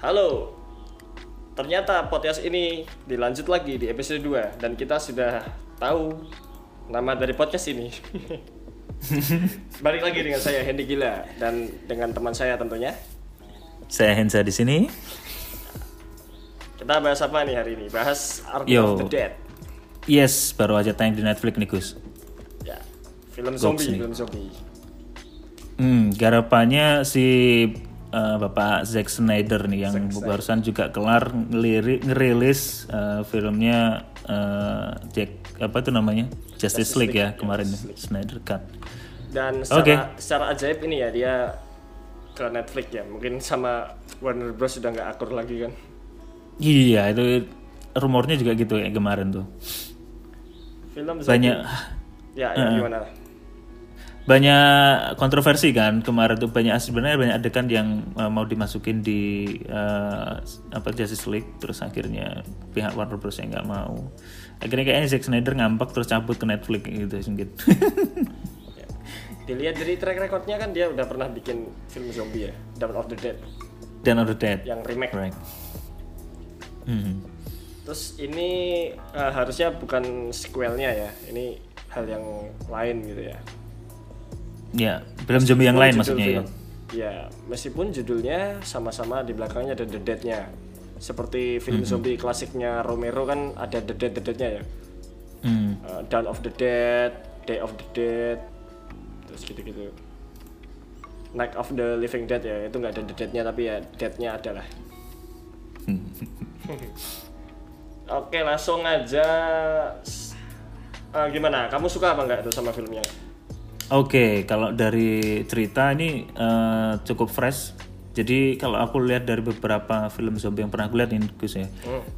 Halo. Ternyata podcast ini dilanjut lagi di episode 2 dan kita sudah tahu nama dari podcast ini. Balik lagi dengan saya Hendy Gila dan dengan teman saya tentunya. Saya Hensa di sini. Kita bahas apa nih hari ini? Bahas Army Yo. of the Dead. Yes, baru aja tayang di Netflix nih Gus. Ya, film zombie, film zombie. Hmm, garapannya si uh, Bapak Zack Snyder nih yang Zack Snyder. barusan juga kelar ngeliri- ngerilis uh, filmnya uh, Jack apa tuh namanya Justice, League, ya kemarin Snyder Cut. Dan secara, Oke. secara ajaib ini ya dia ke Netflix ya. Mungkin sama Warner Bros sudah nggak akur lagi kan. Iya itu rumornya juga gitu ya kemarin tuh. Film. Banyak Ya, ya gimana? Banyak kontroversi kan kemarin tuh banyak sebenarnya banyak adegan yang uh, mau dimasukin di uh, apa Justice League terus akhirnya pihak Warner Bros yang nggak mau akhirnya kayaknya Zack Snyder ngambek terus cabut ke Netflix gitu gitu Ya. Dilihat dari track recordnya kan dia udah pernah bikin film zombie ya, Dawn of the Dead, dan of the Dead yang remake. right Hmm. Terus ini eh, harusnya bukan sequelnya ya, ini hal yang lain gitu ya. Ya film zombie yang lain maksudnya ya film. Ya, meskipun judulnya sama-sama di belakangnya ada The Dead-nya. Seperti film Mm-hmm. zombie klasiknya Romero kan ada The Dead The Dead-nya ya. Hmm. Eh, Dawn of the Dead, Day of the Dead, terus gitu-gitu. Night of the Living Dead ya, itu nggak ada The Dead-nya tapi ya Dead-nya adalah. Oke, langsung aja. Eh, gimana? Kamu suka apa nggak tuh sama filmnya? Oke, kalau dari cerita ini eh, cukup fresh. Jadi kalau aku lihat dari beberapa film zombie yang pernah aku lihat nih Gus ya,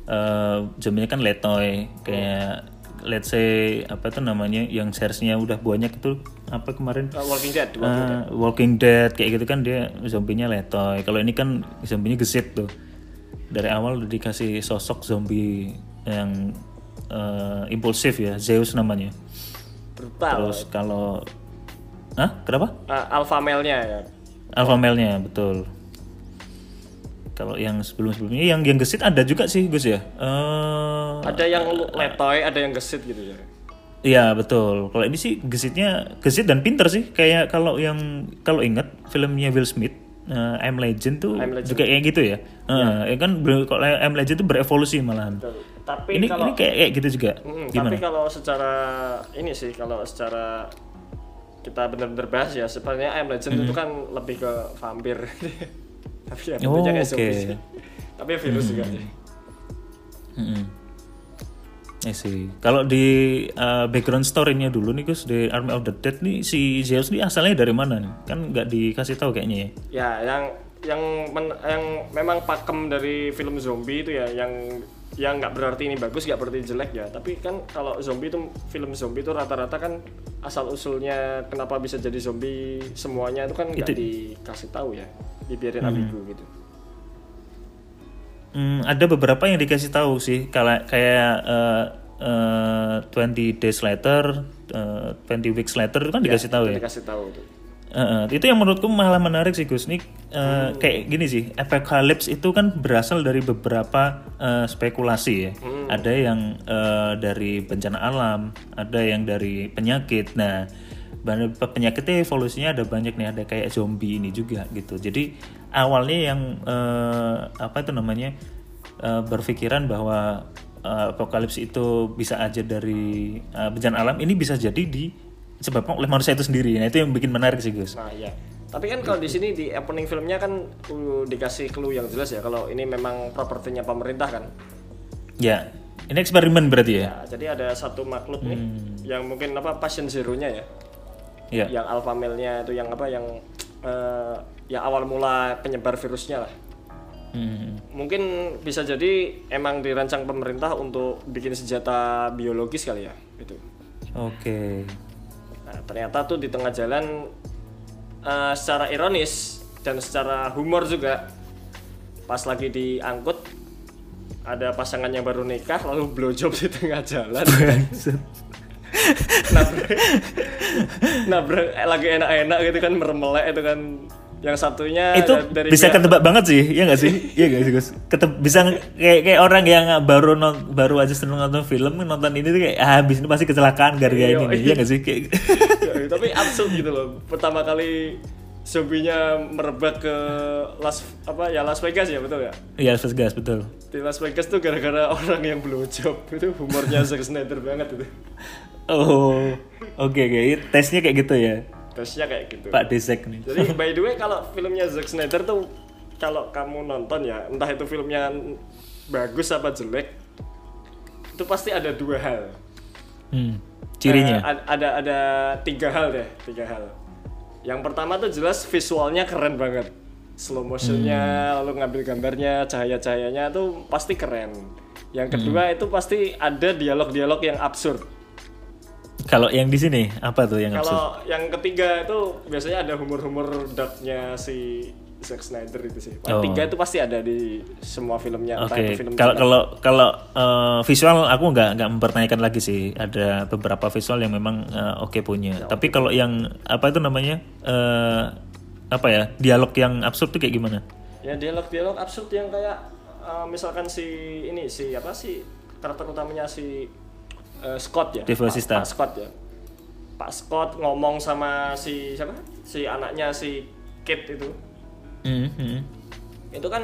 eh, zombinya kan letoy, kayak let's say apa tuh namanya yang seriesnya udah banyak itu apa kemarin Eh, Walking Dead, Walking Eh, Dead. Walking Dead kayak gitu kan dia zombinya letoy. Kalau ini kan zombinya gesit tuh. Dari awal udah dikasih sosok zombie yang eh, impulsif ya, Zeus namanya. Brutal. Terus kalau Hah? Kenapa? Eh, alpha male-nya ya. Alpha male-nya, betul. Kalau yang sebelum-sebelumnya yang yang gesit ada juga sih, Gus ya. Eh Ada yang letoy, ada yang gesit gitu ya. Iya, betul. Kalau ini sih gesitnya gesit dan pinter sih. Kayak kalau yang kalau ingat filmnya Will Smith eh, I'm Legend tuh I'm Legend. juga kayak gitu ya. Eh, ya kan ber- kalau I'm Legend tuh berevolusi malahan. Betul. Tapi Ini kalau ini kayak kayak gitu juga. Mm, Gimana? tapi kalau secara ini sih kalau secara kita benar-benar bahas ya sebenarnya I Am Legend itu kan lebih ke vampir. tapi ya Oh, kayak sih. Tapi ya virus juga sih. Mm-mm. I see. Kalau di uh, background story-nya dulu nih Gus di Army of the Dead nih si Zeus nih asalnya dari mana nih? Kan nggak dikasih tahu kayaknya ya. Ya, yang yang men- yang memang pakem dari film zombie itu ya yang yang nggak berarti ini bagus nggak berarti jelek ya. Tapi kan kalau zombie itu film zombie itu rata-rata kan asal usulnya kenapa bisa jadi zombie semuanya itu kan nggak Itu- dikasih tahu ya dibiarin ambigu gitu. Hmm, ada beberapa yang dikasih tahu sih kalau kayak uh, uh, 20 days later, uh, 20 weeks later itu kan dikasih tahu Itu ya. dikasih tahu tuh Uh, uh, itu yang menurutku malah menarik sih Gus. Nih uh, kayak gini sih, apocalypse itu kan berasal dari beberapa uh, spekulasi ya. Ada yang uh, dari bencana alam, ada yang dari penyakit. Nah, penyakitnya evolusinya ada banyak nih, ada kayak zombie ini juga gitu. Jadi awalnya yang uh, apa itu namanya uh, berpikiran bahwa uh, apocalypse itu bisa aja dari uh, bencana alam, ini bisa jadi di disebabkan oleh manusia itu sendiri. Nah, itu yang bikin menarik sih, Gus. nah ya tapi kan kalau di sini di opening filmnya kan uh, dikasih clue yang jelas ya kalau ini memang propertinya pemerintah kan Ya, ini eksperimen berarti ya? ya jadi ada satu makhluk nih yang mungkin apa passion zero-nya ya Ya. yang alpha male-nya itu yang apa yang eh, ya awal mula penyebar virusnya lah Hmm. mungkin bisa jadi emang dirancang pemerintah untuk bikin senjata biologis kali ya gitu Oke. nah ternyata tuh di tengah jalan eh, secara ironis dan secara humor juga pas lagi diangkut ada pasangan yang baru nikah lalu blowjob di tengah jalan. Nabrak nabrak eh, lagi enak-enak gitu kan meremelek itu kan. Yang satunya itu da- dari bisa pihak- ketebak banget sih ya nggak sih? Iya nggak sih Gus? Keteb- bisa kayak kayak orang yang baru non- baru aja seneng nonton film nonton ini tuh kayak ah, habis ini pasti kecelakaan gara-gara Iya, ini iya. iya nggak sih? Kayak Tapi absurd gitu loh. Pertama kali zombinya merebak ke Las apa ya Las Vegas ya betul ya iya Las Vegas betul. Di Las Vegas tuh gara-gara orang yang belum job itu humornya Zack Snyder banget itu. Oh oke oke. Tesnya kayak gitu ya? Tesnya kayak gitu. Pak Desek nih. Jadi by the way kalau filmnya Zack Snyder tuh kalau kamu nonton ya entah itu filmnya bagus apa jelek itu pasti ada dua hal. Hmm, cirinya? Ad- ada ada tiga hal deh tiga hal. Yang pertama tuh jelas visualnya keren banget. Slow motionnya lalu ngambil gambarnya cahaya cahayanya tuh pasti keren. Yang kedua itu pasti ada dialog-dialog yang absurd. Kalau yang di sini apa tuh yang absurd? kalau yang ketiga itu biasanya ada humor-humor darknya si Zack Snyder itu sih Oh. tiga itu pasti ada di semua filmnya Oke, kalau kalau kalau eh, visual aku nggak nggak mempertanyakan lagi sih. Ada beberapa visual yang memang eh, oke punya. Tapi kalau yang apa itu namanya eh, apa ya dialog yang absurd tuh kayak gimana? ya dialog-dialog absurd yang kayak uh, misalkan si ini si apa sih karakter utamanya si uh, Scott ya Dave Pak. Pak Scott ya Pak Scott ngomong sama si siapa si anaknya si Kate itu Hmm, itu kan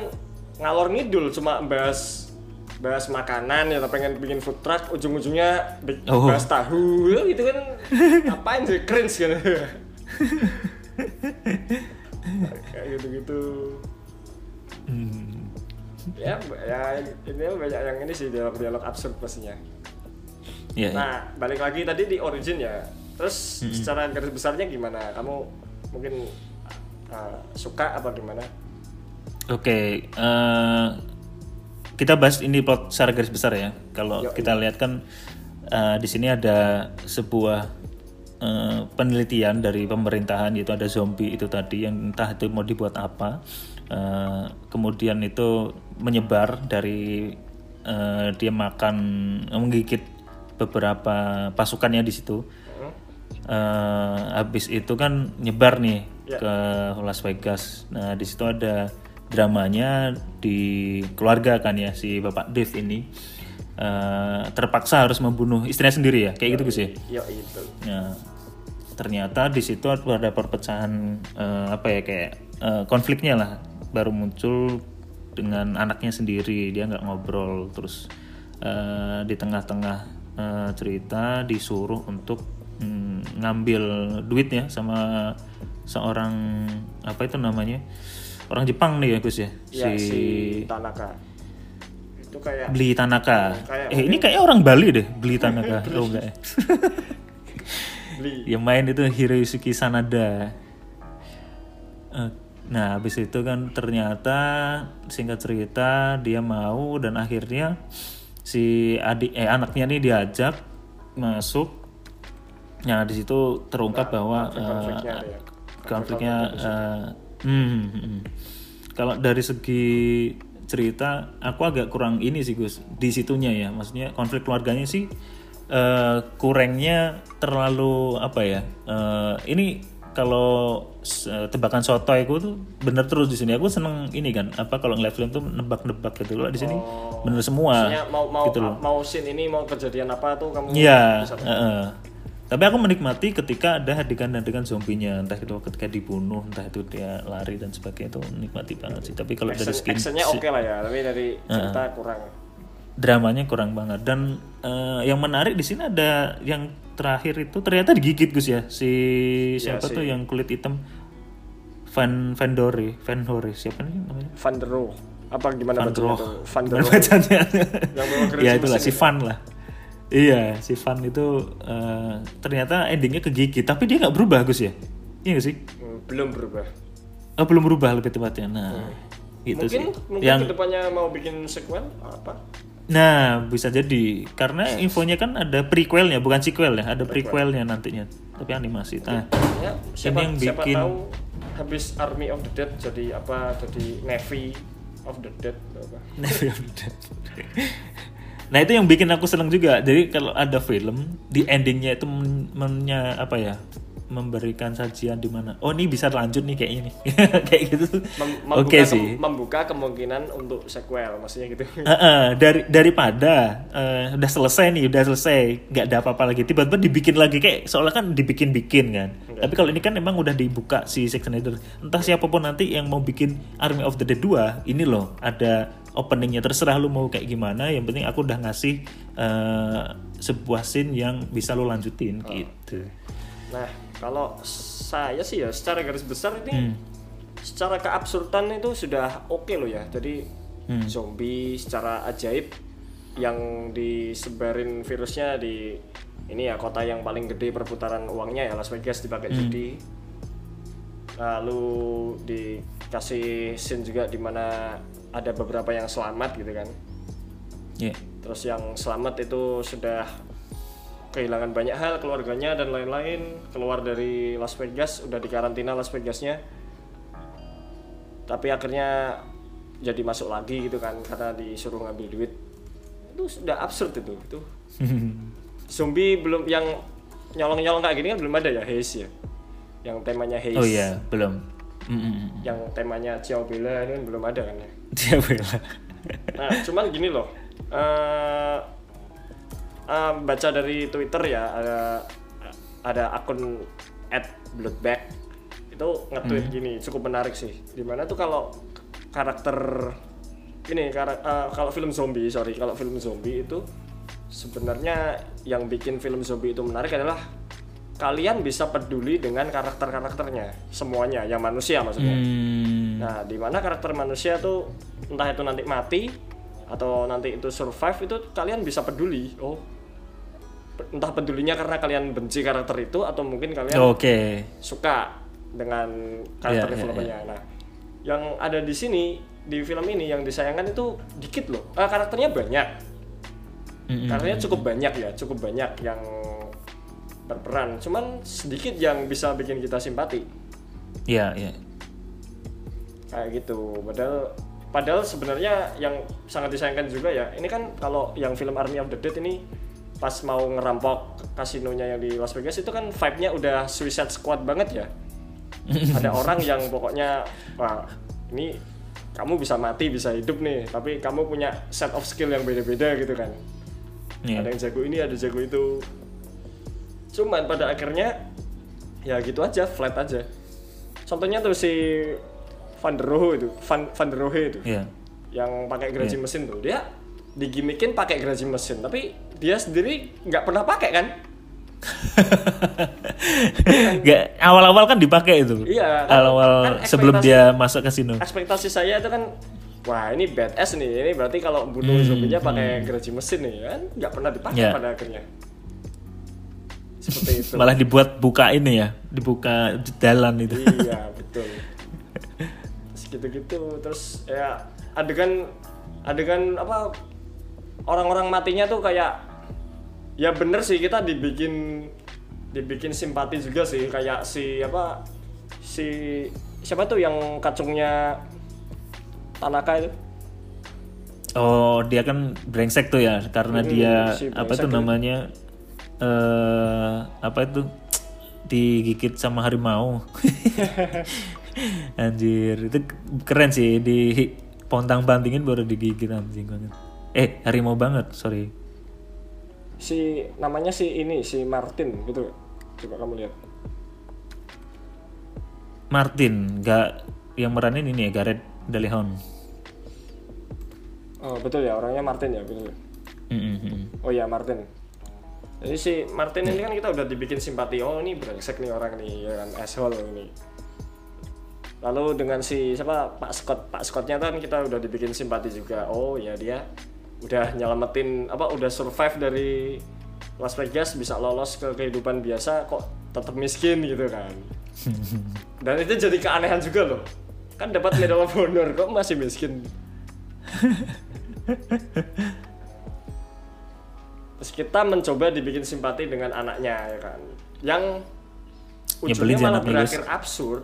ngalor ngidul cuma bahas bahas makanan ya pengen bikin food truck ujung-ujungnya Oh. bahas tahu. Gitu kan. Apain sih cringe kan? Kayak gitu-gitu. Hmm. ya ya ini banyak yang ini sih dialog-dialog absurd pastinya. Ya, ya. nah balik lagi tadi di origin ya. Terus secara garis besarnya gimana? Kamu mungkin uh, suka apa gimana Oke, eh, kita bahas ini plot secara garis besar ya. Kalau kita lihat kan eh, di sini ada sebuah eh, penelitian dari pemerintahan yaitu ada zombie itu tadi yang entah itu mau dibuat apa. Eh, kemudian itu menyebar dari eh, dia makan menggigit beberapa pasukannya di situ. Eh, habis itu kan nyebar nih Ya. ke Las Vegas. Nah di situ ada dramanya di keluarga kan ya si bapak Dave ini eh, terpaksa harus membunuh istrinya sendiri ya kayak gitu ya. ya itu Nah, ternyata di situ ada perpecahan eh, apa ya kayak eh, konfliknya lah baru muncul dengan anaknya sendiri dia nggak ngobrol terus eh, di tengah-tengah eh, cerita disuruh untuk mm, ngambil duitnya sama seorang apa itu namanya? Orang Jepang nih ya Gus ya? Ya si Tanaka. Itu kayak beli Tanaka. Kayak eh ini kayak orang Bali deh beli Tanaka. Oh enggak ya? Yang main itu Hiroyuki Sanada. Eh, nah habis itu kan ternyata singkat cerita dia mau dan akhirnya si adik eh anaknya nih diajak masuk. Nah di situ terungkap bahwa eh, ada ya. Konfliknya eh, hmm, hmm, hmm. kalau dari segi cerita aku agak kurang ini sih Gus di situnya ya maksudnya konflik keluarganya sih eh, kurangnya terlalu apa ya eh, ini kalau tebakan soto aku tuh bener terus di sini aku seneng ini kan apa kalau ngeliat film tuh nebak-nebak gitu loh di sini bener semua mau mau gitu loh. mau scene ini mau kejadian apa tuh kamu Iya. bisa- heeh. Tapi aku menikmati ketika ada adegan-adegan zombinya, entah itu ketika dibunuh, entah itu dia lari dan sebagainya itu nikmati banget sih. Tapi kalau dari skin actionnya oke lah ya tapi dari cerita kurang. Dramanya kurang banget. Dan eh, yang menarik di sini ada yang terakhir itu ternyata digigit Gus ya. Si siapa si- tuh yang kulit hitam? Van Van Dore, Van Dore siapa nih namanya? Van der Rohe. Apa gimana Van bacanya Van der Gimana Rohe. bacanya? Yang ya itulah si Van lah. Iya, si Van itu eh, ternyata endingnya kegigit, tapi dia nggak berubah Gus ya? Iya nggak sih? Hmm, belum berubah Oh, belum berubah lebih tepatnya. Nah, gitu mungkin sih. mungkin Yang ke depannya mau bikin sequel apa Nah, bisa jadi karena infonya kan ada prequelnya, bukan sequel ya, ada prequelnya nantinya, tapi animasi. Nah, ya siapa yang siapa bikin- tahu habis Army of the Dead jadi apa jadi Navy of the Dead apa Never Dead. Nah itu yang bikin aku seneng juga. Jadi kalau ada film di endingnya itu men- menya- apa ya memberikan sajian di mana oh ini bisa lanjut nih kayaknya nih. Kayak gitu. Mem- oke membuka sih. membuka kemungkinan untuk sequel maksudnya gitu. Heeh, dari daripada eh, udah selesai nih udah selesai nggak ada apa-apa lagi tiba-tiba dibikin lagi kayak soalnya kan dibikin-bikin kan. Tapi kalau ini kan memang udah dibuka si Zack Snyder. Entah siapa pun nanti yang mau bikin Army of the Dead 2 ini loh ada openingnya terserah lu mau kayak gimana yang penting aku udah ngasih eh, sebuah scene yang bisa lu lanjutin gitu nah kalau saya sih ya secara garis besar ini Hmm. secara keabsurdan itu sudah oke loh ya jadi Hmm. zombie secara ajaib yang disebarin virusnya di ini ya kota yang paling gede perputaran uangnya ya Las Vegas dipakai Hmm. judi lalu dikasih scene juga di mana ada beberapa yang selamat gitu kan. Ya terus yang selamat itu sudah kehilangan banyak hal keluarganya dan lain-lain. Keluar dari Las Vegas udah dikarantina Las Vegasnya. Tapi akhirnya jadi masuk lagi gitu kan karena disuruh ngambil duit. Itu sudah absurd itu itu. Zombie belum yang nyolong-nyolong kayak gini kan belum ada ya Haze ya? Yang temanya Haze. Oh iya belum Mm-mm. yang temanya Ciao Bella ini kan belum ada kan ya dia bela Nah, cuman gini loh. eh eh, baca dari Twitter ya ada ada akun @bloodbag itu nge-tweet gini cukup menarik sih. Di mana tuh kalau karakter ini kara- eh, kalau film zombie sorry kalau film zombie itu sebenarnya yang bikin film zombie itu menarik adalah kalian bisa peduli dengan karakter-karakternya semuanya yang manusia maksudnya. Hmm. Nah, di mana karakter manusia tuh entah itu nanti mati atau nanti itu survive itu kalian bisa peduli. Oh. Entah pedulinya karena kalian benci karakter itu atau mungkin kalian oke suka dengan karakter Iya, iya, developmentnya. Nah, yang ada di sini di film ini yang disayangkan itu dikit loh. Eh, karakternya banyak. Mm-mm. Karakternya cukup banyak ya, cukup banyak yang berperan. Cuman sedikit yang bisa bikin kita simpati. Iya, iya. kayak gitu padahal padahal sebenarnya yang sangat disayangkan juga ya ini kan kalau yang film Army of the Dead ini pas mau ngerampok kasinonya yang di Las Vegas itu kan vibe-nya udah Suicide Squad banget ya ada orang yang pokoknya wah ini kamu bisa mati bisa hidup nih tapi kamu punya set of skill yang beda-beda gitu kan Iya. ada yang jago ini ada jago itu cuman pada akhirnya ya gitu aja flat aja. Contohnya tuh si Van der Rohe itu Van, Van der Rohe itu. Iya. yang pakai gergaji mesin tuh. Dia digimikin pakai gergaji mesin tapi dia sendiri nggak pernah pakai kan? Gak awal-awal kan dipakai itu. Iya, kan- Awal kan sebelum dia masuk kasino. ekspektasi saya itu kan wah ini badass nih. Ini berarti kalau bunuh zombinya pakai gergaji mesin nih kan? Nggak pernah dipakai Ya. pada akhirnya seperti itu. Malah dibuat buka ini ya, dibuka jalan itu. iya betul. Gitu-gitu terus ya adegan adegan apa orang-orang matinya tuh kayak ya bener sih kita dibikin dibikin simpati juga sih. Kayak si apa si siapa tuh yang kacungnya Tanaka itu? Oh, dia kan brengsek tuh ya, karena Hmm, dia si apa tuh. namanya eh apa itu digigit sama harimau. Anjir, itu keren sih di pontang bantingin baru digigit anjing banget. Eh, harimau banget, sorry. si namanya si ini si Martin gitu coba kamu lihat Martin, nggak yang meranin ini ya Gareth Deleon. oh betul ya orangnya Martin ya betul Mm, mm, mm. Oh iya Martin. Jadi si Martin ini kan kita udah dibikin simpati. Oh ini brengsek nih orang nih, ya kan asshole ini. Lalu dengan si siapa Pak Scott, Pak Scottnya kan kita udah dibikin simpati juga. Oh ya dia udah nyelamatin apa udah survive dari Las Vegas bisa lolos ke kehidupan biasa kok tetap miskin gitu kan. Dan itu jadi keanehan juga loh. Kan dapat Medal of Honor kok masih miskin. Terus kita mencoba dibikin simpati dengan anaknya ya kan. Yang ujungnya sih malah berakhir absurd.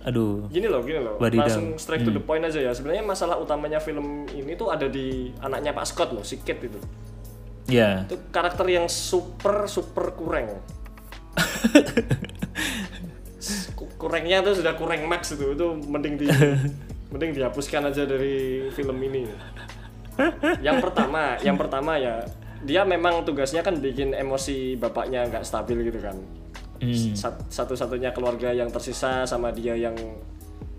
Aduh. Gini loh, gini loh. Langsung straight to the Hmm. point aja ya. Sebenarnya masalah utamanya film ini tuh ada di anaknya Pak Scott loh, si Kit itu. Ya. Itu karakter yang super super kurang. kurangnya tuh sudah kurang max itu itu mending di mending dihapuskan aja dari film ini yang pertama yang pertama ya dia memang tugasnya kan bikin emosi bapaknya nggak stabil gitu kan. Hmm. Sat- satu-satunya keluarga yang tersisa sama dia yang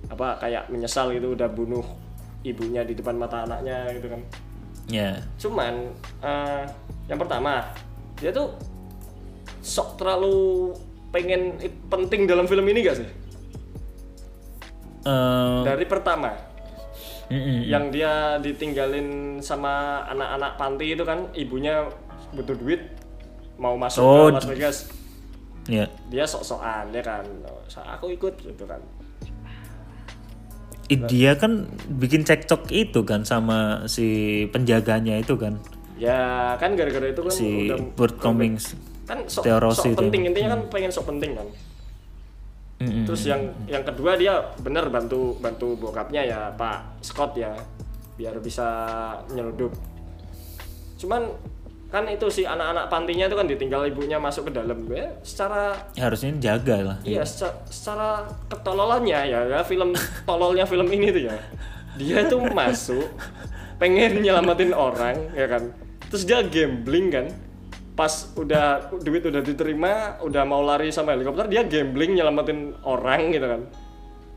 apa kayak menyesal gitu udah bunuh ibunya di depan mata anaknya gitu kan. Ya. cuman eh, yang pertama dia tuh sok terlalu pengen penting dalam film ini gak sih? Eh, dari pertama mm-mm. yang dia ditinggalin sama anak-anak panti itu kan ibunya butuh duit mau masuk Oh, ke Las Vegas Ya. dia sok-sokan ya kan "So, aku ikut gitu kan Dia kan bikin cekcok itu kan sama si penjaganya itu kan ya kan gara-gara itu kan si udah Burt Cummings. kan sok, sok Rossi itu. Hmm. penting intinya kan pengen sok penting kan Mm-mm. terus yang yang kedua dia bener bantu bantu bokapnya ya Pak Scott ya biar bisa nyeludup. Cuman kan itu si anak-anak pantinya itu kan ditinggal ibunya masuk ke dalam. Ya secara Harusnya jaga lah. iya secara, secara ketololannya ya, ya film tololnya film ini tuh ya. Dia itu masuk pengen nyelamatin orang ya kan. Terus dia gambling kan pas udah duit udah diterima udah mau lari sama helikopter dia gambling nyelamatin orang gitu kan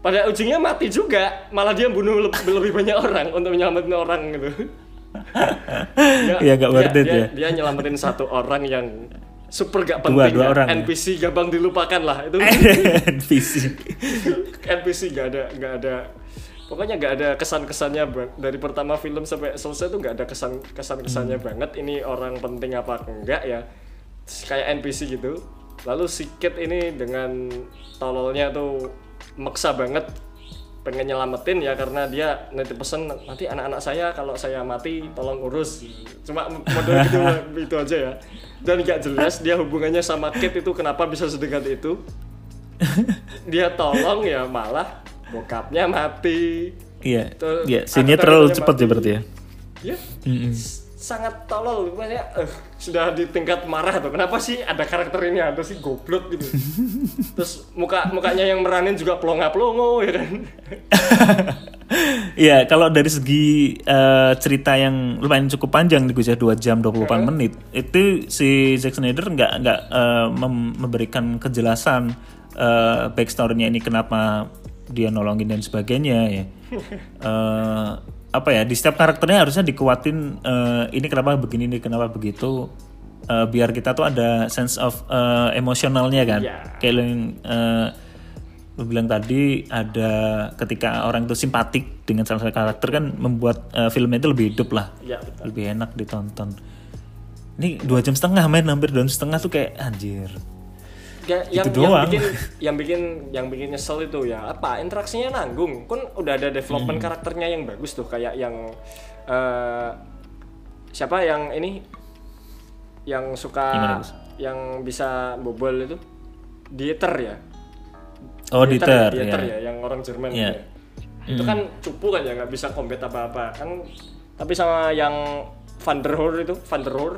pada ujungnya mati juga malah dia bunuh lebih, lebih banyak orang untuk menyelamatin orang gitu Dia- Iya, nggak worth dia- it dia, ya. dia nyelamatin satu orang yang super gak Dua- penting dua ya. orang ya. NPC gampang dilupakan lah itu NPC. NPC gak ada nggak ada pokoknya gak ada kesan-kesannya dari pertama film sampai selesai tuh gak ada kesan kesan-kesannya Hmm. banget ini orang penting apa enggak ya. Kayak NPC gitu. Lalu si Kit ini dengan tololnya tuh maksa banget pengen nyelamatin ya karena dia nanti pesen nanti anak-anak saya kalau saya mati tolong urus. Cuma model gitu itu aja ya. Dan gak jelas dia hubungannya sama Kit itu kenapa bisa sedekat itu. Dia tolong ya malah bokapnya mati Iya. Tuh, Iya, anak-anaknya scene-nya terlalu cepat ya berarti ya. ya Mm-mm. s- sangat tolol maksudnya eh, sudah di tingkat marah tuh kenapa sih ada karakter ini ada sih goblok gitu terus muka mukanya yang meranin juga pelongo pelongo ya kan Iya, kalau dari segi eh, cerita yang lumayan cukup panjang Gus ya 2 jam 24 menit. Itu si Zack Snyder nggak nggak mem- memberikan kejelasan eh, backstory-nya ini kenapa dia nolongin dan sebagainya ya. Eh, apa ya di setiap karakternya harusnya dikuatin eh, ini kenapa begini ini kenapa begitu Eh, biar kita tuh ada sense of eh, emosionalnya kan. Iya. Kayak yang lu bilang tadi ada ketika orang itu simpatik dengan salah satu karakter kan membuat eh, filmnya itu lebih hidup lah ya betul lebih enak ditonton ini dua jam setengah main hampir dua jam setengah tuh kayak anjir Ya, yang, Itu yang doang. bikin yang bikin yang bikin nyesel itu ya apa interaksinya nanggung kan udah ada development Hmm. karakternya yang bagus tuh kayak yang eh, siapa yang ini yang suka yang bisa bobol itu Dieter ya oh Dieter, Dieter ya. ya yang orang Jerman Iya. gitu ya. itu kan cupu kan ya nggak bisa combat apa apa kan tapi sama yang Van der Hoor itu Van der Hoor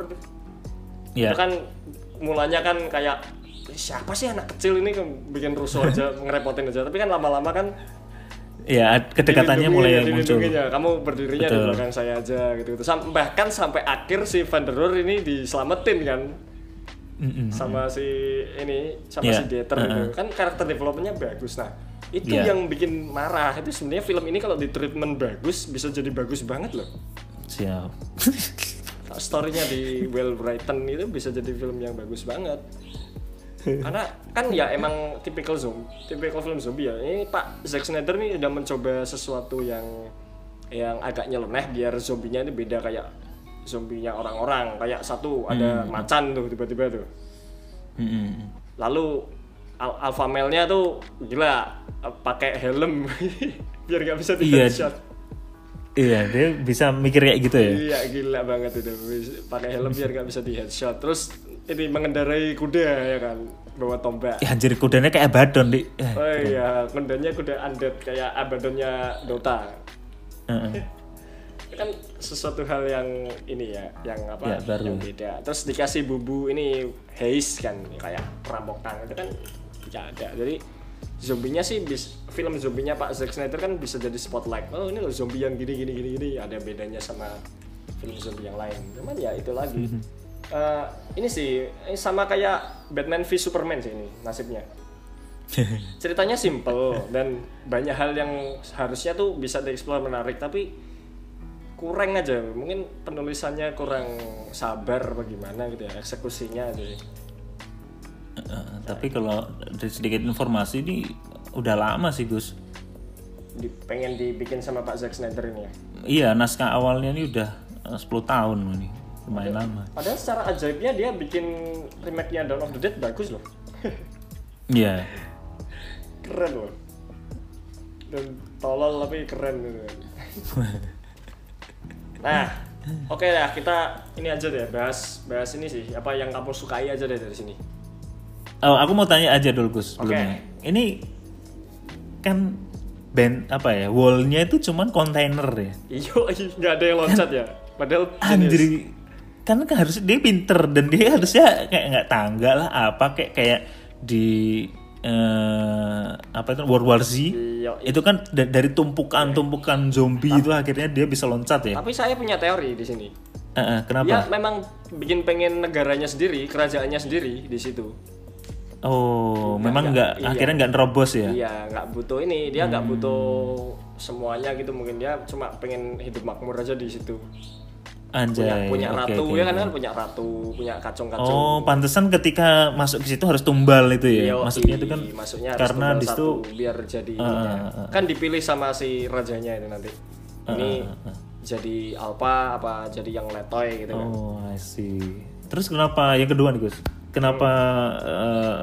Iya. itu kan mulanya kan kayak siapa sih anak kecil ini kan bikin rusuh aja ngerepotin aja? Tapi kan lama-lama kan ya kedekatannya mulai dilindungi, muncul. ya. kamu berdirinya di belakang saya aja gitu gitu Sam- bahkan sampai akhir si Van der Rohe ini diselamatin kan? Mm-mm. sama si ini sama Iya, si Dieter uh-uh. itu kan karakter developmentnya bagus. Nah itu Iya. yang bikin marah. Itu sebenarnya film ini kalau di treatment bagus bisa jadi bagus banget loh. Siap. Storynya di well written itu bisa jadi film yang bagus banget karena kan ya emang tipikal zombie tipikal film zombie ya. Ini Pak Zack Snyder nih udah mencoba sesuatu yang yang agak nyeleneh biar zombinya ini beda kayak zombinya orang-orang. Kayak satu ada macan tuh tiba-tiba tuh. Mm-mm. lalu al- alpha male-nya tuh gila pakai helm biar nggak bisa di Iya. headshot. Iya dia bisa mikir kayak gitu ya? Iya gila banget itu. Pakai helm biar nggak bisa di headshot. Terus ini mengendarai kuda ya kan bawa tombak. ya anjir kudanya kayak Abaddon di Eh, Oh iya kudanya kuda undead kayak Abaddonnya Dota. Itu kan sesuatu hal yang ini ya yang apa Ya, baru. yang beda. Terus dikasih bumbu ini haze kan kayak perampokan itu kan tidak ada. Jadi zombinya sih bis, film zombinya Pak Zack Snyder kan bisa jadi spotlight oh ini loh zombie yang gini gini gini gini ada bedanya sama film zombie yang lain cuman ya itu lagi Eh, ini sih ini sama kayak Batman v Superman sih ini nasibnya ceritanya simple dan banyak hal yang harusnya tuh bisa dieksplor menarik tapi kurang aja mungkin penulisannya kurang sabar bagaimana gitu ya eksekusinya aja. Eh, tapi kalau dari sedikit informasi ini udah lama sih Gus. Di, pengen dibikin sama Pak Zack Snyder ini ya Iya naskah awalnya ini udah eh, 10 tahun ini lumayan lama. padahal secara ajaibnya dia bikin remake-nya Dawn of the Dead bagus loh Iya. keren loh dan tolol tapi keren gitu nah oke lah kita ini aja deh bahas bahas ini sih apa yang kamu sukai aja deh dari sini Oh, aku mau tanya aja dulu Gus Oke. sebelumnya. Ini kan band apa ya? Wallnya itu cuman kontainer ya. iyo nggak ada yang loncat ya padahal Anjir. Kan kan harus dia pinter dan dia harusnya kayak nggak tangga lah apa kayak kayak di eh, apa itu World War Z Iya, itu kan da- dari tumpukan-tumpukan zombie itu akhirnya dia bisa loncat ya. tapi saya punya teori di sini Eh, eh, kenapa? dia memang bikin pengen negaranya sendiri kerajaannya sendiri di situ Oh, memang nggak iya. akhirnya nggak nerobos ya? Iya, nggak butuh ini. Dia nggak Hmm. butuh semuanya gitu. Mungkin dia cuma pengen hidup makmur aja di situ. Anjay. Punya, punya oke, ratu oke. ya kan kan punya ratu, punya kacung-kacung. Oh, pantesan ketika masuk ke situ harus tumbal itu ya. Yoi, Maksudnya itu kan harus karena di situ biar jadi Ah, ininya. ah, ah. kan dipilih sama si rajanya itu nanti. Ini jadi alpa apa jadi yang letoy gitu kan. Oh, I see. Terus kenapa yang kedua nih, Gus? Kenapa eh,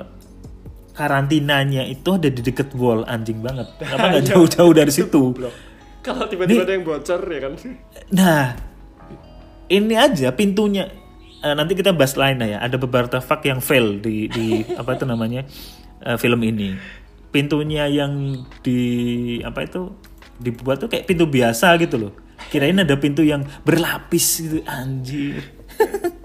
karantinanya itu ada di deket wall anjing banget? Kenapa nggak jauh-jauh dari situ? Kalau tiba-tiba ada yang bocor ya kan. Nah, ini aja pintunya. Eh, nanti kita bahas lain ya. Ada beberapa fact yang fail di di apa itu namanya eh, film ini. Pintunya yang di apa itu dibuat tuh kayak pintu biasa gitu loh. Kirain ada pintu yang berlapis gitu anjir.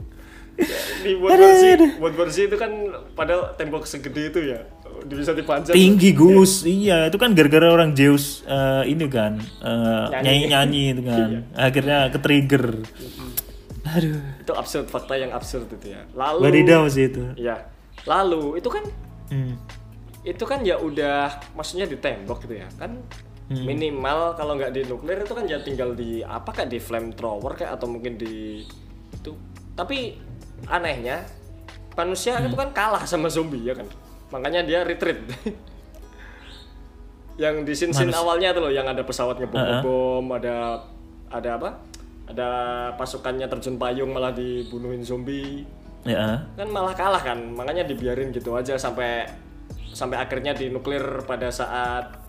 Di World War Z, World War Z itu kan padahal tembok segede itu ya. Bisa dipanjat. Tinggi Gus, iya itu kan gara-gara orang Zeus eh, ini kan eh, Nyanyi. nyanyi-nyanyi itu kan. Akhirnya ke trigger. Aduh. Itu absurd fakta yang absurd itu ya. Lalu Wadidaw sih itu. Ya. Lalu itu kan Hmm. itu kan ya udah maksudnya di tembok gitu ya kan Hmm. minimal kalau nggak di nuklir itu kan ya tinggal di apa kayak di flamethrower kayak atau mungkin di itu tapi anehnya manusia Hmm. itu kan kalah sama zombie ya kan makanya dia retreat yang di Manus- awalnya tuh loh yang ada pesawat ngebom bom ada ada apa ada pasukannya terjun payung malah dibunuhin zombie Ya. kan malah kalah kan makanya dibiarin gitu aja sampai sampai akhirnya di nuklir pada saat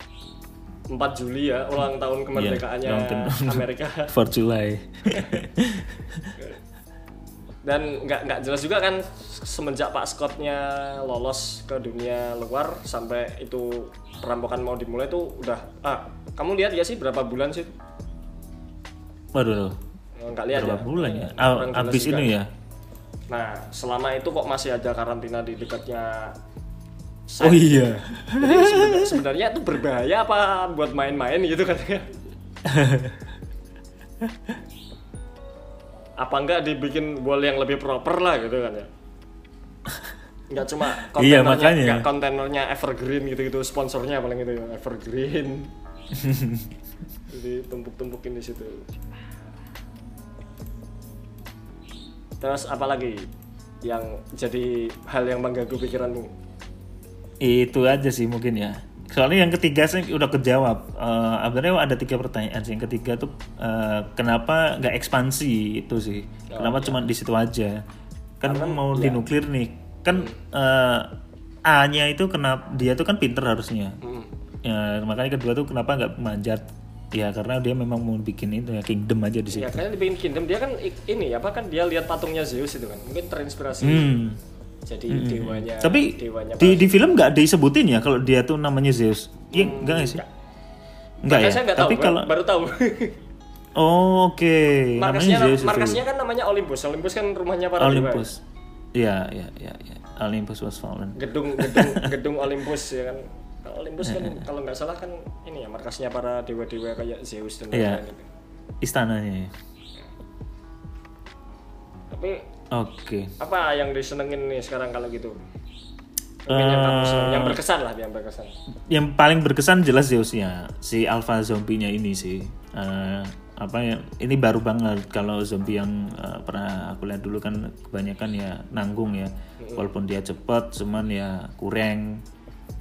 4 Juli ya ulang tahun kemerdekaannya ulang tahun. Amerika 4 July. dan nggak nggak jelas juga kan semenjak Pak Scottnya lolos ke dunia luar sampai itu perampokan mau dimulai tuh udah ah kamu lihat ya sih berapa bulan sih Waduh, nggak lihat berapa ya bulan ya? Jelas Abis ini ya? nah selama itu kok masih ada karantina di dekatnya Oh iya. Jadi sebenarnya, sebenarnya itu berbahaya apa buat main-main gitu katanya? apa enggak dibikin wall yang lebih proper lah gitu kan ya? Enggak cuma Iya, kontainernya, makanya. enggak kontainernya evergreen gitu-gitu, sponsornya paling itu ya, evergreen. Jadi tumpuk-tumpukin di situ. Terus apa lagi yang jadi hal yang mengganggu pikiranmu? Itu aja sih mungkin ya. Soalnya yang ketiga sih udah kejawab. Eh sebenarnya ada tiga pertanyaan sih. Yang ketiga tuh eh, kenapa nggak ekspansi itu sih? Oh, kenapa iya. cuma di situ aja? Kan mau dinuklir nih. Kan eh, A-nya itu kenapa dia tuh kan pinter harusnya. Hmm. Ya, makanya kedua tuh kenapa nggak manjat? Ya karena dia memang mau bikin itu ya kingdom aja di situ. Ya kayaknya dibikin Kingdom dia kan ini apa kan dia lihat patungnya Zeus itu kan mungkin terinspirasi Hmm. jadi dewanya Tapi dewanya di, di film nggak disebutin ya kalau dia tuh namanya Zeus. Iya, enggak nggak sih? Enggak ya. Makanya saya nggak tahu Tapi baru- kalau baru tahu Oh, oke. markasnya Namanya Zeus markasnya kan namanya Olympus Olympus kan rumahnya para dewa Olympus. Iya, iya, iya, iya. Olympus was fallen. gedung gedung gedung Olympus ya kan Kalau Olympus kan kalau nggak salah kan ini ya markasnya para dewa-dewa kayak Zeus dan Iya. lain-lain itu. Istananya ya. Tapi Oke. apa yang disenengin nih sekarang kalau gitu? Mungkin yang, berkesan lah, yang berkesan. Yang paling berkesan jelas Zeusnya, si alpha zombinya ini sih. Eh, apa ya? Ini baru banget kalau zombie yang eh, pernah aku lihat dulu kan kebanyakan ya nanggung ya. Walaupun dia cepet, cuman ya kurang.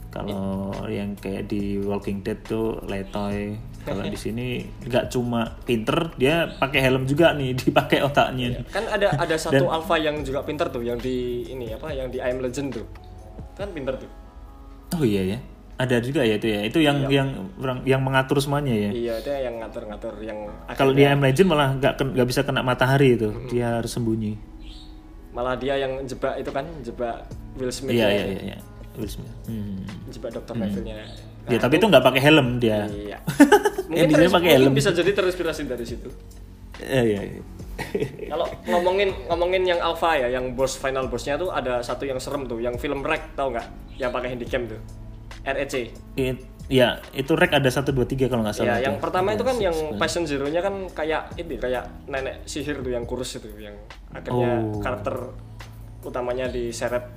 Kalau yang kayak di Walking Dead tuh letoy. Kalau di sini nggak cuma pinter, dia pakai helm juga nih, dipakai otaknya. Kan ada ada satu alpha yang juga pinter tuh, yang di ini apa, yang di I Am Legend tuh, kan pinter tuh. Oh iya ya, ada juga ya itu ya. Itu yang yang orang- yang mengatur semuanya ya. Iya, itu yang ngatur-ngatur yang Kalau di M Legend malah nggak nggak bisa kena matahari itu, dia harus sembunyi. malah dia yang jebak itu kan, jebak Will Smith, Iya iya iya. iya. Will Smith. Hmm. jebak Dr. Neville-nya. Ya tapi itu nggak pakai helm dia. Iya. Mungkin, di sini terus- pakai helm. bisa jadi terinspirasi dari situ. Iya iya. iya. Kalau ngomongin ngomongin yang alpha ya, yang boss final bossnya tuh ada satu yang serem tuh, yang film Rek tau nggak? Yang pakai handycam tuh, REC. It- ya itu rek ada satu dua tiga kalau nggak salah. Ya, yang tuh. pertama itu kan yang Passion Zero-nya kan kayak ini kayak nenek sihir tuh yang kurus itu yang akhirnya Oh. karakter utamanya diseret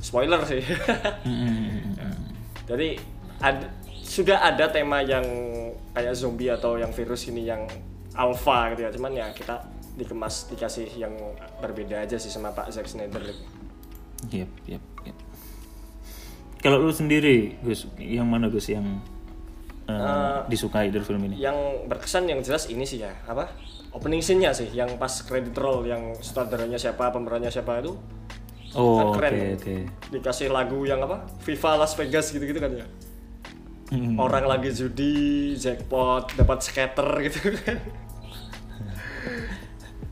spoiler sih. Jadi ad- sudah ada tema yang kayak zombie atau yang virus ini yang alpha gitu ya. Cuman ya kita dikemas dikasih yang berbeda aja sih sama Pak Zack Snyder. Yep, yep, yep. Kalau lu sendiri, Gus, yang mana Gus yang uh, disukai dari film ini? Yang berkesan yang jelas ini sih ya, apa? Opening scene-nya sih yang pas credit roll yang sutradaranya siapa, pemerannya siapa itu Oh, kan keren. oke. dikasih lagu yang apa? Viva Las Vegas gitu-gitu kan ya. Hmm. Orang lagi judi, jackpot, dapat skater gitu kan.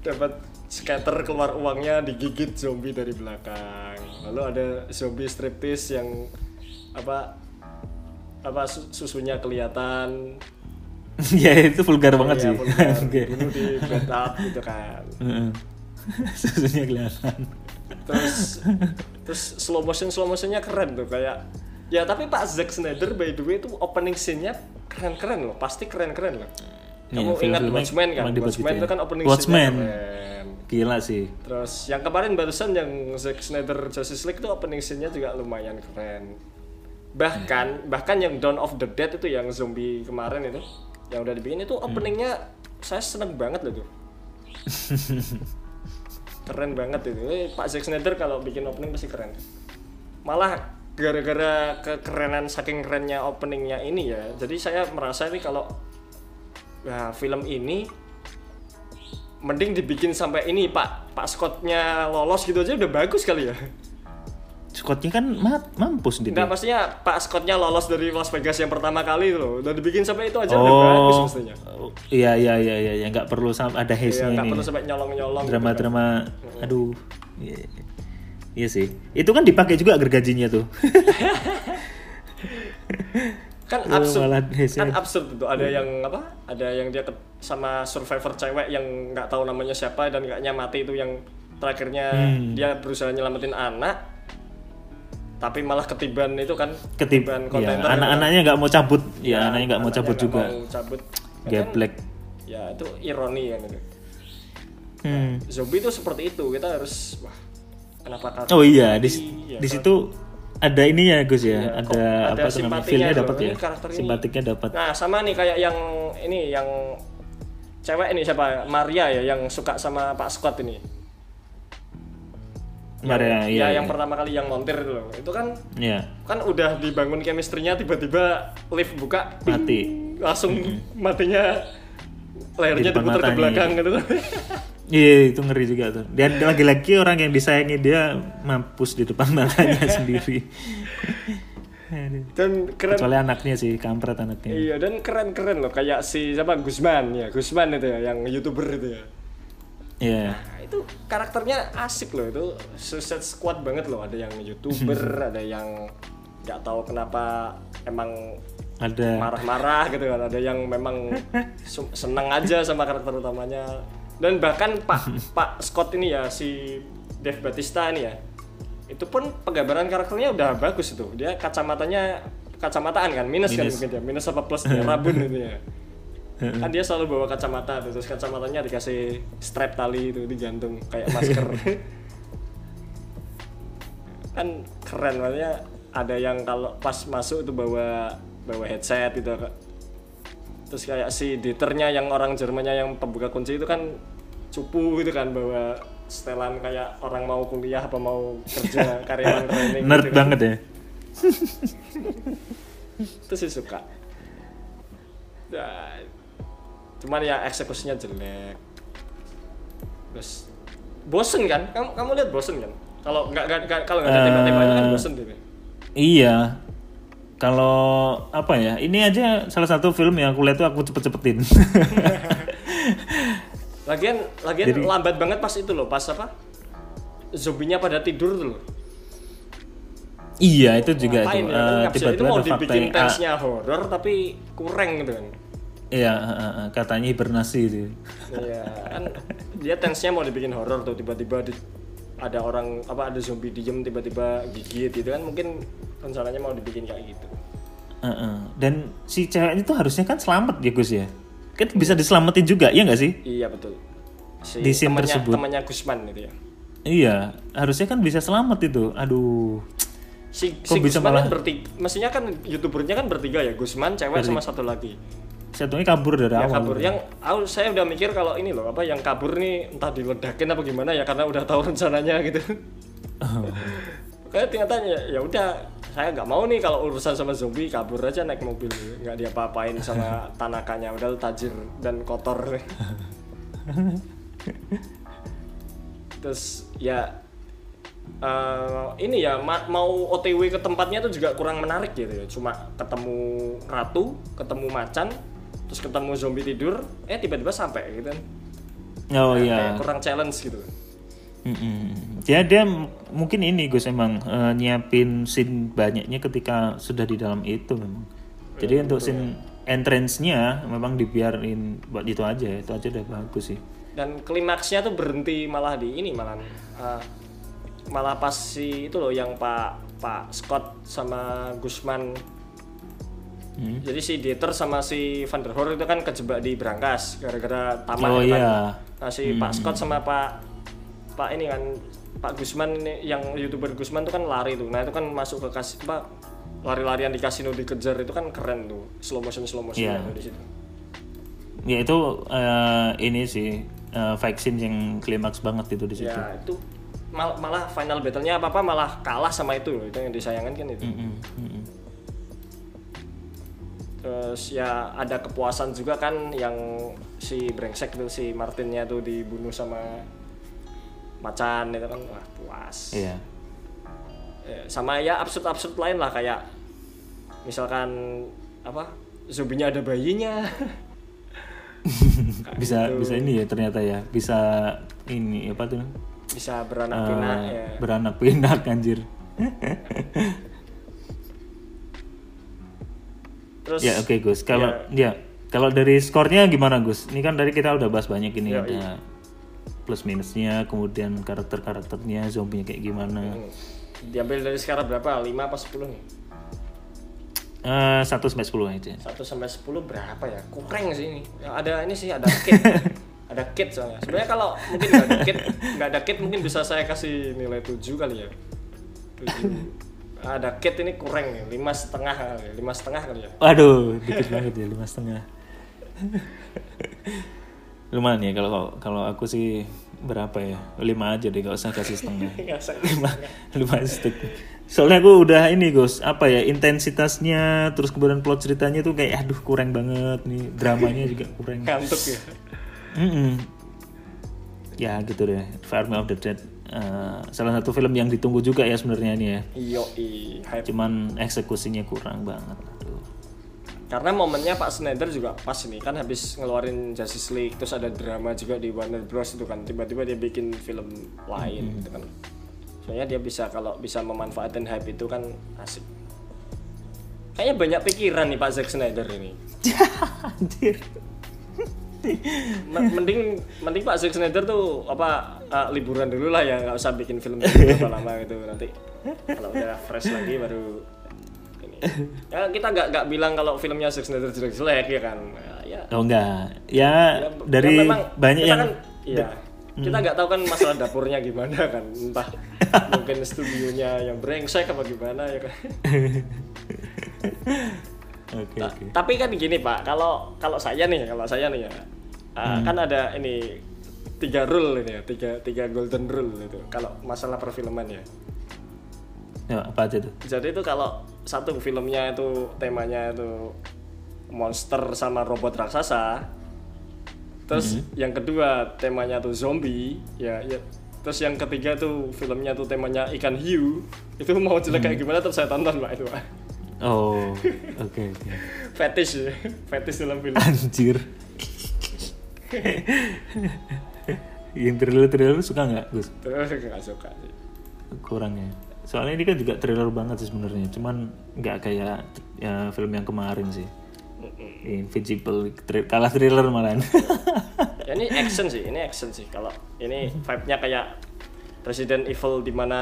dapat skater keluar uangnya digigit zombie dari belakang. Lalu ada zombie striptease yang apa apa su- susunya kelihatan ya itu vulgar banget Iya, sih. vulgar, Oke. bunuh di bathtub gitu kan. Susunya kelihatan. Terus terus slow motion slow motionnya keren tuh kayak ya tapi Pak Zack Snyder by the way itu opening scene-nya keren-keren loh pasti keren-keren loh. Iya, kamu ingat film-filmnya Watchmen kan? Watchmen gitu itu ya. kan opening Watchmen. scene-nya keren. Gila sih. terus yang kemarin barusan yang Zack Snyder Justice League itu opening scene-nya juga lumayan keren. Bahkan bahkan yang Dawn of the Dead itu yang zombie kemarin itu yang udah dibikin itu openingnya saya seneng banget loh tuh keren banget itu. Eh, Pak Zack Snyder kalau bikin opening pasti keren. Malah gara-gara kekerenan saking kerennya openingnya ini ya jadi saya merasa ini kalau nah, film ini mending dibikin sampai ini Pak. Pak Scottnya lolos gitu aja udah bagus kali ya Scottnya kan mat, mampus dia. Enggak pastinya Pak Scottnya lolos dari Las Vegas yang pertama kali loh. Udah dibikin sampai itu aja udah bagus Oh, mestinya. Iya iya iya iya, ya nggak perlu sampai ada ya haze-nya nggak perlu sampai nyolong-nyolong. Gitu kan. Drama-drama, aduh, iya, iya. Sih. Itu kan dipakai juga gergajinya tuh. kan absurd. kan absurd itu ada yang apa? Ada yang dia sama survivor cewek yang nggak tahu namanya siapa dan kayaknya mati itu yang terakhirnya Hmm. dia berusaha nyelamatin anak tapi malah ketiban itu kan Ketiban, ya, kontainer itu kan. anak-anaknya nggak mau cabut, ya, anaknya nggak mau cabut juga. mau cabut Kan Geblek. ya itu ironi kan itu Hmm. zombie itu seperti itu kita harus wah kenapa karena Oh iya, di, Iya, di situ ada ini ya Gus ya, Iya, kok ada, apa tuh namanya feelnya dapat ya, simpatiknya dapat. Nah, sama nih kayak yang ini yang cewek ini siapa? Maria ya yang suka sama Pak Scott ini. Yang, iya, ya, iya. yang pertama kali yang montir itu loh. Itu kan Iya, kan udah dibangun chemistry-nya tiba-tiba lift buka ping, mati. langsung matinya lehernya Di depan diputar ke belakang gitu. Iya itu ngeri juga tuh. Dan lagi-lagi orang yang disayangi dia mampus di depan matanya sendiri. Dan keren Kecuali anaknya sih, kampret anaknya. Iya dan keren-keren loh kayak si siapa Gusman ya Gusman itu ya yang youtuber itu ya. Iya. Nah, itu karakternya asik loh itu Suicide Squad banget loh. Ada yang youtuber ada yang nggak tahu kenapa emang Ada. marah-marah gitu kan. Ada yang memang seneng aja sama karakter utamanya. Dan bahkan Pak Pak Scott ini ya si Dave Batista ini ya itu pun penggambaran karakternya udah bagus itu. Dia kacamatanya kacamataan kan minus, kan Minus. mungkin ya minus apa plus ya rabun itu ya kan dia selalu bawa kacamata tuh, terus kacamatanya dikasih strap tali itu digantung kayak masker. Kan keren makanya ada yang kalau pas masuk tuh bawa bawa headset gitu. Terus kayak si diternya yang orang Jermannya yang pembuka kunci itu kan cupu gitu kan bawa setelan kayak orang mau kuliah apa mau kerja karyawan training nerd gitu kan. banget ya. Itu sih suka. Nah, cuman ya eksekusinya jelek. Terus bosen kan? Kamu kamu lihat bosen kan? Kalau nggak kalau nggak ada Eh, tembak-tembakan kan bosen gitu. iya. Kalau apa ya? Ini aja salah satu film yang aku lihat tuh aku cepet-cepetin. Lagian lagian lambat banget pas itu loh pas apa? Zombinya pada tidur tuh loh. Iya itu juga Ngapain itu ya? Nggak bisa. itu tiba-tiba mau ada fakta dibikin yang- horor tapi kurang gitu kan iya katanya hibernasi itu Iya, kan dia tensnya mau dibikin horor tuh tiba-tiba di- ada orang apa ada zombie diem tiba-tiba gigit gitu kan mungkin rencananya mau dibikin kayak gitu. Eh, eh. dan si ceweknya tuh harusnya kan selamat ya Gus ya kan bisa diselamatin juga ya nggak sih Iya betul. Si Di scene tersebut. temannya Gusman itu ya. iya harusnya kan bisa selamat itu aduh Si, Kok si bisa Gusman malah- kan bertiga, mestinya kan youtubernya kan bertiga ya Gusman, cewek sama satu lagi. Satunya kabur dari Yang awal kabur. Yang aku saya udah mikir kalau ini loh apa yang kabur nih entah diledakin apa gimana ya karena udah tahu rencananya gitu. Kayak ternyata ya, ya udah saya nggak mau nih kalau urusan sama zombie kabur aja naik mobil nggak diapa-apain sama Tanakanya udah tajir dan kotor. Terus ya eh, ini ya ma- mau OTW ke tempatnya tuh juga kurang menarik gitu ya. Cuma ketemu ratu, ketemu macan, terus ketemu zombie tidur, eh tiba-tiba sampai gitu kan. oh Kayak iya kurang challenge gitu. Mm-mm. Ya dia mungkin ini Gus emang eh, nyiapin scene banyaknya ketika sudah di dalam itu memang. Jadi untuk scene entrance-nya memang dibiarin buat itu aja, itu aja udah bagus sih. dan klimaksnya tuh berhenti malah di ini malah uh, malah pas si itu loh yang Pak Pak Scott sama Gusman Hmm. jadi si Dieter sama si Van der Hoor itu kan kejebak di berangkas gara-gara tamak Oh, itu kan. iya. nah si Pak Scott sama Pak Pak ini kan Pak Gusman ini yang youtuber Gusman tuh kan lari tuh nah itu kan masuk ke kas apa lari-larian di kasino dikejar itu kan keren tuh slow motion slow motion Iya. di situ Ya itu eh, ini sih fight scene yang klimaks banget itu di situ. ya itu mal- malah final battle-nya apa apa malah kalah sama itu loh itu yang disayangkan kan itu Mm-mm, mm-mm. Terus ya ada kepuasan juga kan yang si brengsek tuh si Martinnya tuh dibunuh sama macan itu kan wah puas Iya. Ya, sama ya absurd absurd lain lah kayak misalkan apa zombinya ada bayinya Bisa gitu. bisa ini ya ternyata ya, bisa ini apa tuh? bisa beranak eh, pinak ya Beranak pinak anjir. terus Ya oke Gus. Kalau ya kalau dari skornya gimana Gus? Ini kan dari kita udah bahas banyak ini Ya, ada plus minusnya, kemudian karakter karakternya, zombinya kayak gimana. hmm, diambil dari sekarang berapa 5 apa 10 nih Eh, satu sampai sepuluh aja. 1 sampai 10 berapa ya? Kurang sih ini. Yang ada ini sih ada kit. ada kit soalnya. Sebenarnya kalau mungkin nggak ada kit, nggak ada kit mungkin bisa saya kasih nilai 7 kali ya. 7. Ada kit ini kurang nih, lima setengah lima setengah kali ya. Waduh, dikit banget ya lima setengah. Lumayan ya kalau kalau aku sih berapa ya lima aja deh gak usah kasih setengah lima lima stuk soalnya aku udah ini Gus apa ya intensitasnya terus kemudian plot ceritanya tuh kayak aduh kurang banget nih dramanya juga kurang Ngantuk ya. Mm-mm. ya gitu deh Army of the Dead eh, salah satu film yang ditunggu juga ya sebenarnya ini ya Iyo, i, hype. cuman eksekusinya kurang banget aduh Karena momennya Pak Snyder juga pas nih kan habis ngeluarin Justice League terus ada drama juga di Warner Bros itu kan tiba-tiba dia bikin film lain gitu kan. Soalnya dia bisa kalau bisa memanfaatkan hype itu kan asik. Kayaknya banyak pikiran nih Pak Zack Snyder ini. anjir mending mending Pak Snyder tuh apa uh, liburan dulu lah ya nggak usah bikin film berapa lama gitu. Nanti kalau udah fresh lagi baru ini. Ya kita nggak nggak bilang kalau filmnya Zack Snyder jelek-jelek ya kan? Ya Oh enggak. Ya, Ya, dari ya memang banyak yang kan, iya kita nggak tahu kan masalah dapurnya gimana kan. Entah mungkin studionya yang brengsek apa gimana ya kan Oke, oke. tapi kan gini pak kalau kalau saya nih kalau saya nih ya uh, kan ada ini tiga rule ini ya tiga tiga golden rule itu kalau masalah perfilman ya. Ya, apa aja tuh? jadi itu kalau satu filmnya itu temanya itu monster sama robot raksasa terus yang kedua temanya tuh zombie ya, ya terus yang ketiga tuh filmnya tuh temanya ikan hiu itu mau jelek kayak gimana tetap saya tonton pak itu pak Oh, oke oke. fetish ya fetish dalam film Anjir. yang thriller-thriller suka nggak, Gus? terus nggak suka sih Kurangnya. Soalnya ini kan juga thriller banget sih sebenarnya. Cuman nggak kayak ya, film yang kemarin sih. Invisible, Thrill- kalah thriller malahan. ya, ini action sih ini action sih kalau ini vibe-nya kayak Resident Evil di mana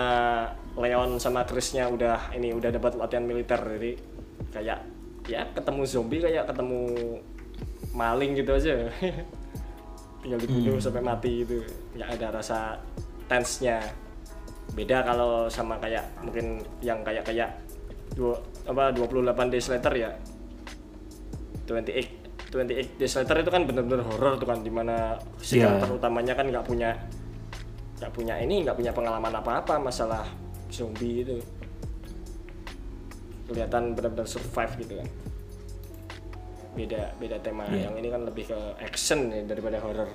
Leon sama Chris-nya udah ini udah dapat latihan militer. Jadi kayak ya ketemu zombie kayak ketemu maling gitu aja. Tinggal dibunuh sampai mati itu nggak ada rasa tense-nya. Beda kalau sama kayak mungkin yang kayak kayak dua apa 28 days later ya. 28 28 Days Later itu kan bener-bener horror tuh kan di mana si Iya. karakter utamanya kan nggak punya nggak punya ini nggak punya pengalaman apa-apa masalah zombie itu kelihatan benar-benar survive gitu kan beda beda tema Iya. yang ini kan lebih ke action ya daripada horror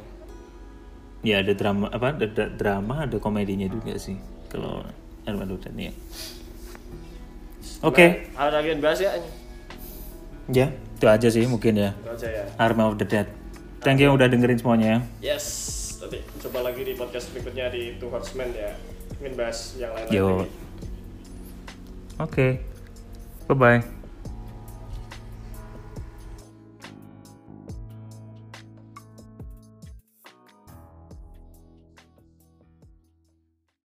ya ada drama apa ada, ada drama ada komedinya juga sih kalau Armageddon ya. Oke, Nah, ada lagi yang bahas ya ya itu aja sih mungkin ya. itu aja ya Army of the Dead. Thank you udah dengerin semuanya. ya. yes nanti coba lagi di podcast berikutnya di Two Horsemen ya mungkin bahas yang lain Yo. lagi Oke. Bye bye.